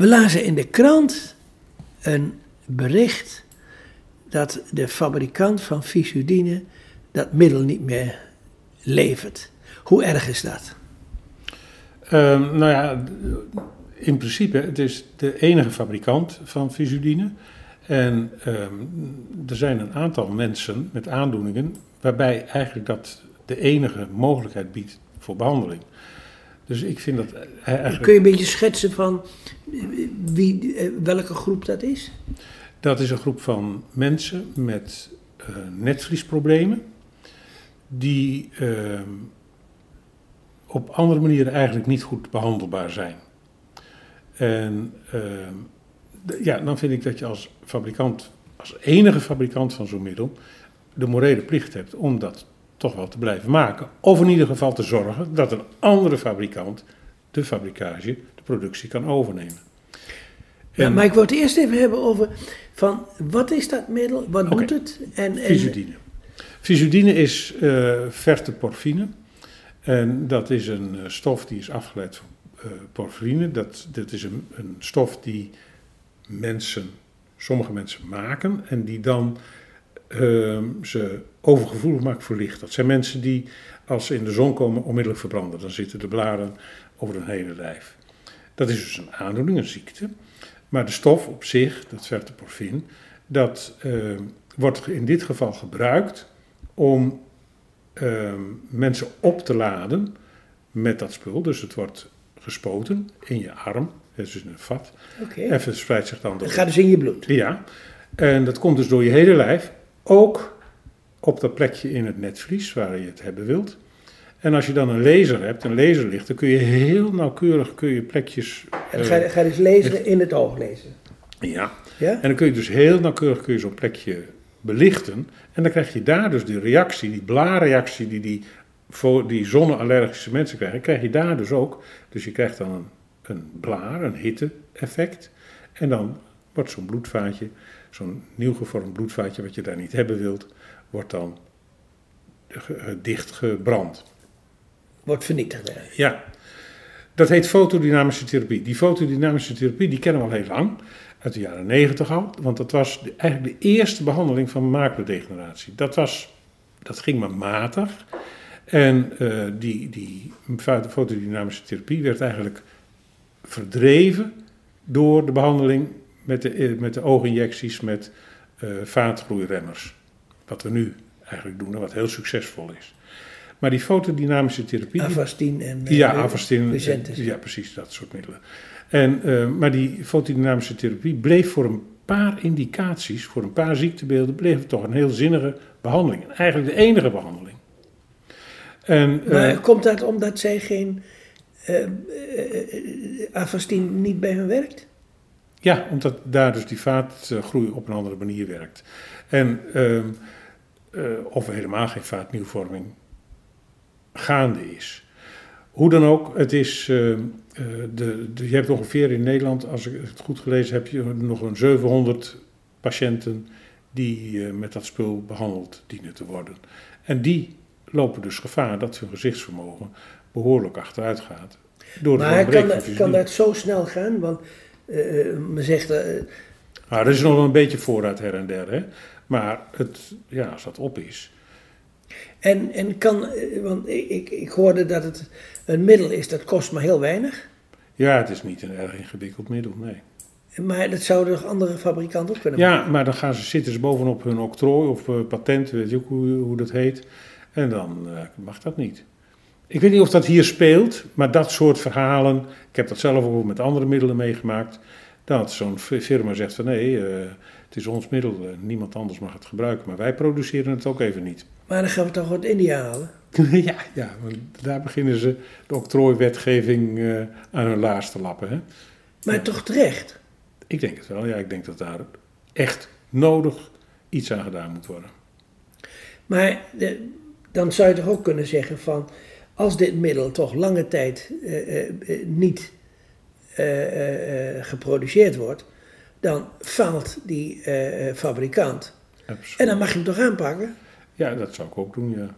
We lazen in de krant een bericht dat de fabrikant van Fisudine dat middel niet meer levert. Hoe erg is dat? Ehm, nou ja, in principe, het is de enige fabrikant van Fisudine. En ehm, er zijn een aantal mensen met aandoeningen waarbij eigenlijk dat de enige mogelijkheid biedt voor behandeling. Dus ik vind dat eigenlijk... Kun je een beetje schetsen van wie, eh, welke groep dat is? Dat is een groep van mensen met uh, netvliesproblemen, die uh, op andere manieren eigenlijk niet goed behandelbaar zijn. En uh, ja, dan vind ik dat je als fabrikant, als enige fabrikant van zo'n middel, de morele plicht hebt om dat toch wel te blijven maken. Of in ieder geval te zorgen dat een andere fabrikant de fabrikage, de productie kan overnemen. Ja, maar ik wil het eerst even hebben over van wat is dat middel, wat okay. doet het? En, en... Visudine. Visudine is uh, verteporfine. En dat is een uh, stof die is afgeleid van uh, porfirine. Dat, dat is een, een stof die mensen, sommige mensen maken en die dan uh, ze overgevoelig maakt voor licht. Dat zijn mensen die, als ze in de zon komen, onmiddellijk verbranden. Dan zitten de blaren over hun hele lijf. Dat is dus een aandoening, een ziekte. Maar de stof op zich, dat verteporfin, dat uh, wordt in dit geval gebruikt om uh, mensen op te laden met dat spul. Dus het wordt gespoten in je arm, dat is dus een vat. Okay. En verspreidt zich dan door. Het gaat dus in je bloed. Ja, en dat komt dus door je hele lijf, ook op dat plekje in het netvlies waar je het hebben wilt. En als je dan een laser hebt, een laserlicht, dan kun je heel nauwkeurig kun je plekjes. En dan ga je, ga je dus lezen in het oog lezen. Ja. ja. En dan kun je dus heel nauwkeurig kun je zo'n plekje belichten. En dan krijg je daar dus die reactie, die blaarreactie die, die voor die zonneallergische mensen krijgen, krijg je daar dus ook. Dus je krijgt dan een, een blaar, een hitte-effect. En dan wordt zo'n bloedvaatje, zo'n nieuw gevormd bloedvaatje wat je daar niet hebben wilt, wordt dan dicht gebrand. Wordt vernietigd. Ja. Dat heet fotodynamische therapie. Die fotodynamische therapie die kennen we al heel lang, uit de jaren negentig al. Want dat was eigenlijk de eerste behandeling van maculadegeneratie. Dat, was, dat ging maar matig. En uh, die, die fotodynamische therapie werd eigenlijk verdreven door de behandeling met de, met de ooginjecties met uh, vaatgroeiremmers. Wat we nu eigenlijk doen en wat heel succesvol is. Maar die fotodynamische therapie... Avastin en... Uh, ja, Avastin. Ja, precies, dat soort middelen. En, uh, maar die fotodynamische therapie bleef voor een paar indicaties, voor een paar ziektebeelden, bleef het toch een heel zinnige behandeling. Eigenlijk de enige behandeling. En, maar uh, komt dat omdat zij geen Avastin niet bij hen werkt? Ja, omdat daar dus die vaatgroei op een andere manier werkt. En uh, uh, of er helemaal geen vaatnieuwvorming gaande is. Hoe dan ook, het is, uh, de, de, je hebt ongeveer in Nederland, als ik het goed gelezen heb, je nog een 700 patiënten die met dat spul behandeld dienen te worden. En die lopen dus gevaar dat hun gezichtsvermogen behoorlijk achteruit gaat. Door maar kan dat, kan dat zo snel gaan? Want men zegt. Uh, nou, er is nog een beetje vooruit her en der, hè? maar het, ja, als dat op is. En, en kan, want ik, ik hoorde dat het een middel is dat kost maar heel weinig. Ja, het is niet een erg ingewikkeld middel, nee. Maar dat zouden andere fabrikanten ook kunnen ja, maken? Ja, maar dan gaan ze, zitten ze bovenop hun octrooi of uh, patent, weet je ook hoe, hoe dat heet. En dan uh, mag dat niet. Ik weet niet of dat hier speelt, maar dat soort verhalen, ik heb dat zelf ook met andere middelen meegemaakt, dat zo'n firma zegt van nee, uh, het is ons middel, uh, niemand anders mag het gebruiken, maar wij produceren het ook even niet. Maar dan gaan we toch uit India halen? ja, ja, want daar beginnen ze de octrooiwetgeving uh, aan hun laars te lappen. Hè? Maar ja. toch terecht? Ik denk het wel, ja, ik denk dat daar echt nodig iets aan gedaan moet worden. Maar de, dan zou je toch ook kunnen zeggen van als dit middel toch lange tijd uh, uh, niet uh, geproduceerd wordt, dan faalt die fabrikant. Absoluut. En dan mag je hem toch aanpakken? Ja, dat zou ik ook doen, ja.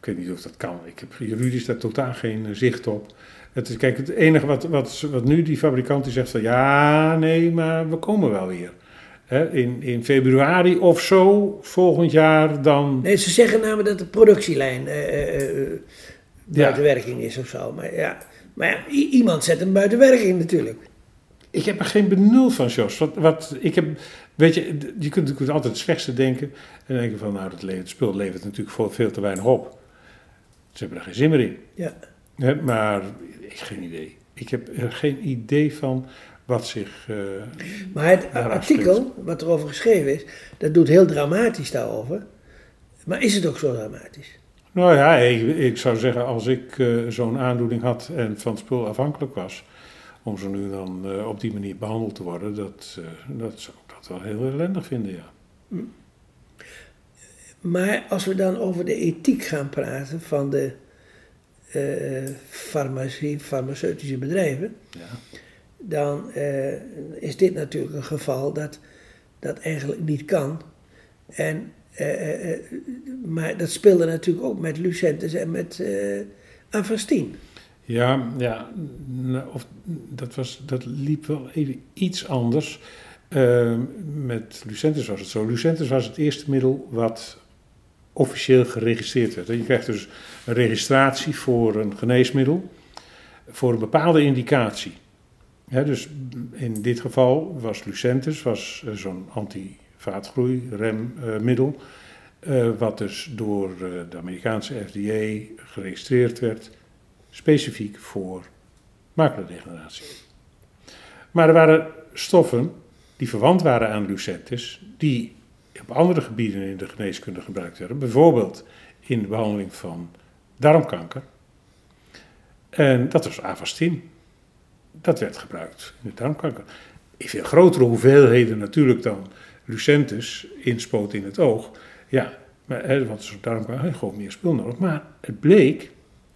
Ik weet niet of dat kan. Ik heb juridisch daar totaal geen eh, zicht op. Het is, kijk, het enige wat, wat, wat nu die fabrikant die zegt van ja, nee, maar we komen wel weer. Hè, in, in februari of zo, volgend jaar, dan. Nee, ze zeggen namelijk dat de productielijn eh, eh, eh, buiten werking is of zo. Maar ja, maar ja, iemand zet hem buiten werking natuurlijk. Ik heb er geen benul van, Jos. Wat, wat, ik heb, weet je, je kunt natuurlijk altijd het slechtste denken. En dan denk je van, nou, dat het spul levert natuurlijk veel, veel te weinig op. Ze hebben er geen zin meer in. Ja. Maar ik heb geen idee. Ik heb er geen idee van wat zich... eh, Maar het artikel wat erover geschreven is, dat doet heel dramatisch daarover. Maar is het ook zo dramatisch? Nou ja, ik, ik zou zeggen, als ik eh, zo'n aandoening had en van het spul afhankelijk was... om zo nu dan eh, op die manier behandeld te worden... Dat, eh, dat zou ik dat wel heel ellendig vinden, ja. Maar als we dan over de ethiek gaan praten van de farmacie, farmaceutische bedrijven, ja. dan is dit natuurlijk een geval dat dat eigenlijk niet kan. En, eh, eh, eh, maar dat speelde natuurlijk ook met Lucentis en met Avastin. Ja, ja of, dat, was, dat liep wel even iets anders. Eh, met Lucentis was het zo. Lucentis was het eerste middel wat officieel geregistreerd werd. Je krijgt dus een registratie voor een geneesmiddel voor een bepaalde indicatie. Dus in dit geval was Lucentis was, zo'n anti-vaatgroeiremmiddel, eh, wat dus door eh, de Amerikaanse FDA geregistreerd werd specifiek voor maculodegeneratie. Maar er waren stoffen die verwant waren aan Lucentis, die op andere gebieden in de geneeskunde gebruikt werden. Bijvoorbeeld in de behandeling van darmkanker. En dat was Avastin. Dat werd gebruikt in de darmkanker. In veel grotere hoeveelheden natuurlijk dan Lucentis inspoot in het oog. Ja, maar, hè, want darmkanker had gewoon meer spul nodig. Maar het bleek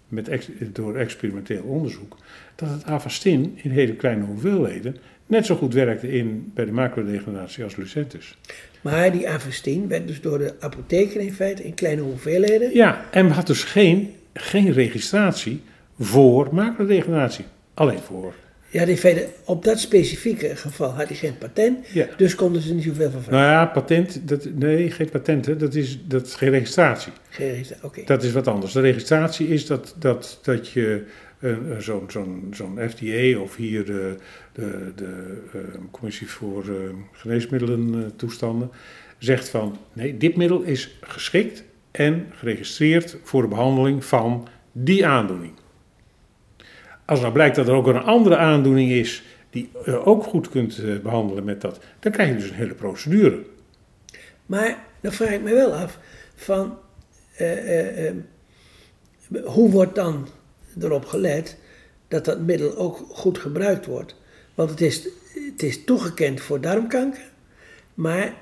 met ex- door experimenteel onderzoek, dat het Avastin in hele kleine hoeveelheden net zo goed werkte in, bij de macrodegeneratie als Lucentis. Maar die Avastin werd dus door de apotheker in feite in kleine hoeveelheden. Ja, en had dus geen, geen registratie voor macrodegeneratie. Alleen voor. In feite op dat specifieke geval had hij geen patent, Ja. dus konden ze niet zoveel van vragen. Nou ja, patent, dat, nee, geen patenten, dat is, dat is geen registratie. Geen registratie, Oké. Dat is wat anders. De registratie is dat, dat, dat je eh, eh, zo'n zo'n zo'n FDA of hier de, de, de eh, Commissie voor eh, Geneesmiddelen eh, toestanden zegt van nee, dit middel is geschikt en geregistreerd voor de behandeling van die aandoening. Als nou blijkt dat er ook een andere aandoening is die je ook goed kunt eh, behandelen met dat, dan krijg je dus een hele procedure. Maar dan vraag ik me wel af van eh, eh, eh, hoe wordt dan erop gelet dat dat middel ook goed gebruikt wordt? Want het is, het is toegekend voor darmkanker, maar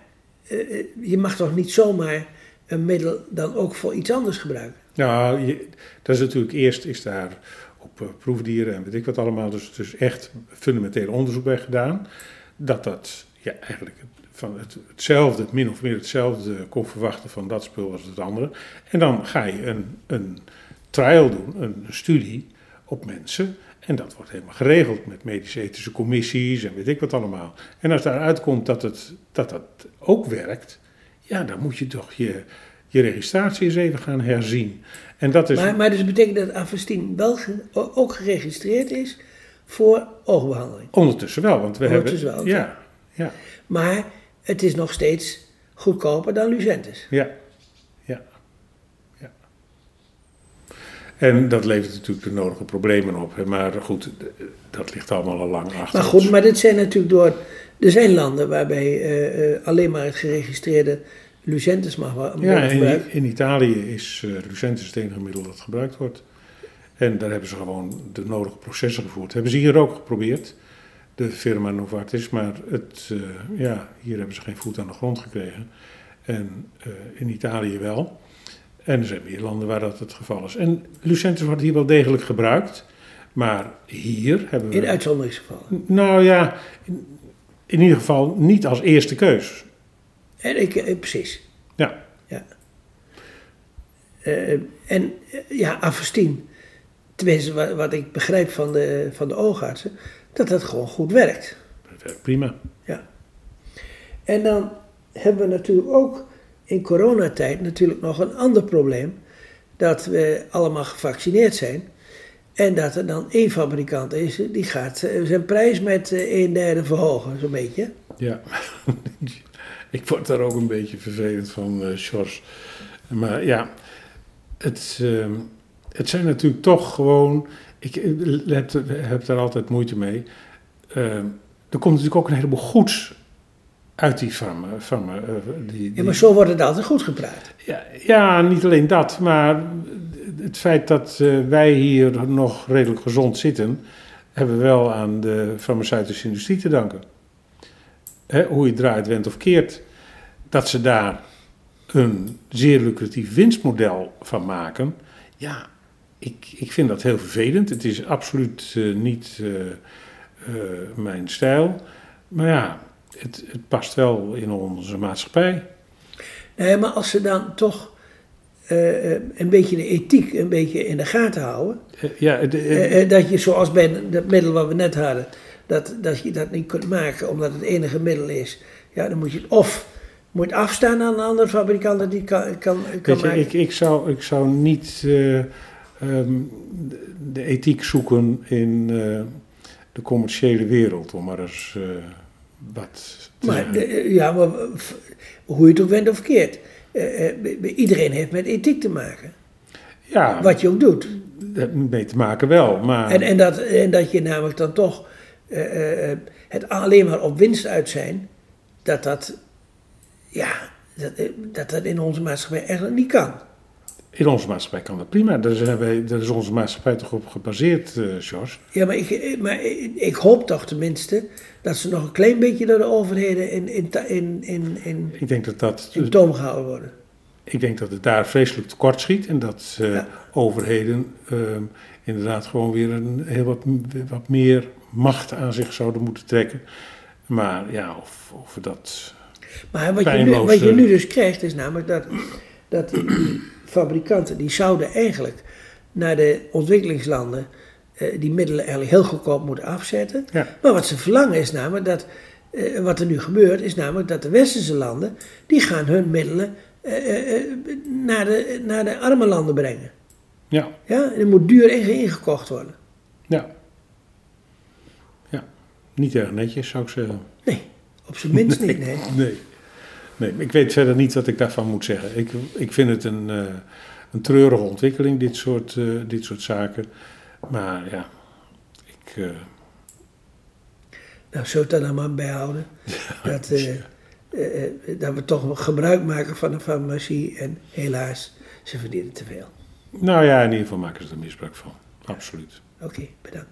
eh, eh, je mag toch niet zomaar een middel dan ook voor iets anders gebruiken? Nou, je, dat is natuurlijk eerst is daar op eh, proefdieren en weet ik wat allemaal, dus, dus echt fundamenteel onderzoek bij gedaan. Dat dat ja, eigenlijk van het, hetzelfde, min of meer hetzelfde kon verwachten van dat spul als het andere. En dan ga je een, een trial doen, een studie op mensen. En dat wordt helemaal geregeld met medische-ethische commissies en weet ik wat allemaal. En als daaruit komt dat het, dat, dat ook werkt, ja, dan moet je toch je, je registratie eens even gaan herzien. En dat is. Maar, maar dus betekent dat Avastin wel ge- ook geregistreerd is voor oogbehandeling. Ondertussen wel, want we Ondertussen hebben. wel, ja, ja, Maar het is nog steeds goedkoper dan Lucentis. ja, ja, ja. En dat levert natuurlijk de nodige problemen op. Maar goed, dat ligt allemaal al lang achter. Maar goed, ons. maar dit zijn natuurlijk door. Er zijn landen waarbij eh, eh, alleen maar het geregistreerde Lucentis mag worden Ja, in, in Italië is uh, Lucentis het enige middel dat gebruikt wordt. En daar hebben ze gewoon de nodige processen gevoerd. Hebben ze hier ook geprobeerd, de firma Novartis, maar het, uh, ja, hier hebben ze geen voet aan de grond gekregen. En uh, in Italië wel. En er zijn meer landen waar dat het geval is. En Lucentis wordt hier wel degelijk gebruikt, maar hier hebben we... In uitzonderingsgevallen. Nou ja, in, in ieder geval niet als eerste keus. En ik, eh, precies. Ja. ja. Eh, en eh, ja, tenminste wat, wat ik begrijp van de, van de oogartsen, dat dat gewoon goed werkt. Dat werkt prima. Ja. En dan hebben we natuurlijk ook in coronatijd natuurlijk nog een ander probleem. Dat we allemaal gevaccineerd zijn. En dat er dan één fabrikant is, die gaat zijn prijs met een derde verhogen, zo'n beetje. Ja, ik word daar ook een beetje vervelend van, uh, Sjors. Maar ja, het, uh, het zijn natuurlijk toch gewoon. Ik heb, heb daar altijd moeite mee. Uh, er komt natuurlijk ook een heleboel goeds uit die farma. farma die, die... Ja, maar zo wordt het altijd goed gepraat. Ja, ja, niet alleen dat, maar het feit dat uh, wij hier nog redelijk gezond zitten, hebben we wel aan de farmaceutische industrie te danken. Hè, hoe je draait, went of keert, dat ze daar een zeer lucratief winstmodel van maken. Ja, ik, ik vind dat heel vervelend. Het is absoluut uh, niet uh, mijn stijl. Maar ja, het, het, past wel in onze maatschappij. Nee, maar als ze dan toch een beetje de ethiek een beetje in de gaten houden. Ja, de, dat je zoals bij dat middel wat we net hadden, dat, dat je dat niet kunt maken omdat het enige middel is. Ja, dan moet je het of moet afstaan aan een andere fabrikant dat die kan, kan, kan je, ik, ik, zou, ik zou niet um, de ethiek zoeken in de commerciële wereld, om maar eens wat te maar, Ja, maar hoe je het ook went of keert. Iedereen heeft met ethiek te maken. Ja. Wat je ook doet. Mee te maken wel, maar... En, en, dat, en dat je namelijk dan toch uh, het alleen maar op winst uit zijn, dat dat, ja, dat, dat, dat in onze maatschappij eigenlijk niet kan. In onze maatschappij kan dat prima. Daar, zijn wij, daar is onze maatschappij toch op gebaseerd, uh, George? Ja, maar ik, maar ik hoop toch tenminste dat ze nog een klein beetje door de overheden in, in, in, in, in, ik denk dat dat, in toom gehouden worden. Ik denk dat het daar vreselijk tekort schiet en dat uh, ja. overheden uh, inderdaad gewoon weer een, heel wat, wat meer macht aan zich zouden moeten trekken. Maar ja, of, of dat. Maar wat je, nu, wat je nu dus krijgt is namelijk dat, dat die, fabrikanten die zouden eigenlijk naar de ontwikkelingslanden uh, die middelen eigenlijk heel goedkoop moeten afzetten. Ja. Maar wat ze verlangen is namelijk dat, uh, wat er nu gebeurt, is namelijk dat de westerse landen, die gaan hun middelen uh, naar, de, naar de arme landen brengen. Ja. Ja, en er moet duur ingekocht worden. Ja. Niet erg netjes zou ik zeggen. Nee, op zijn minst nee, niet, nee. Nee. Nee, ik weet verder niet wat ik daarvan moet zeggen. Ik, ik vind het een, uh, een treurige ontwikkeling, dit soort, uh, dit soort zaken. Maar ja, ik. Uh... Nou, het dan maar bijhouden? dat, dat we toch gebruik maken van de farmacie en helaas, ze verdienen te veel. Nou ja, in ieder geval maken ze er misbruik van. Absoluut. Oké, okay, bedankt.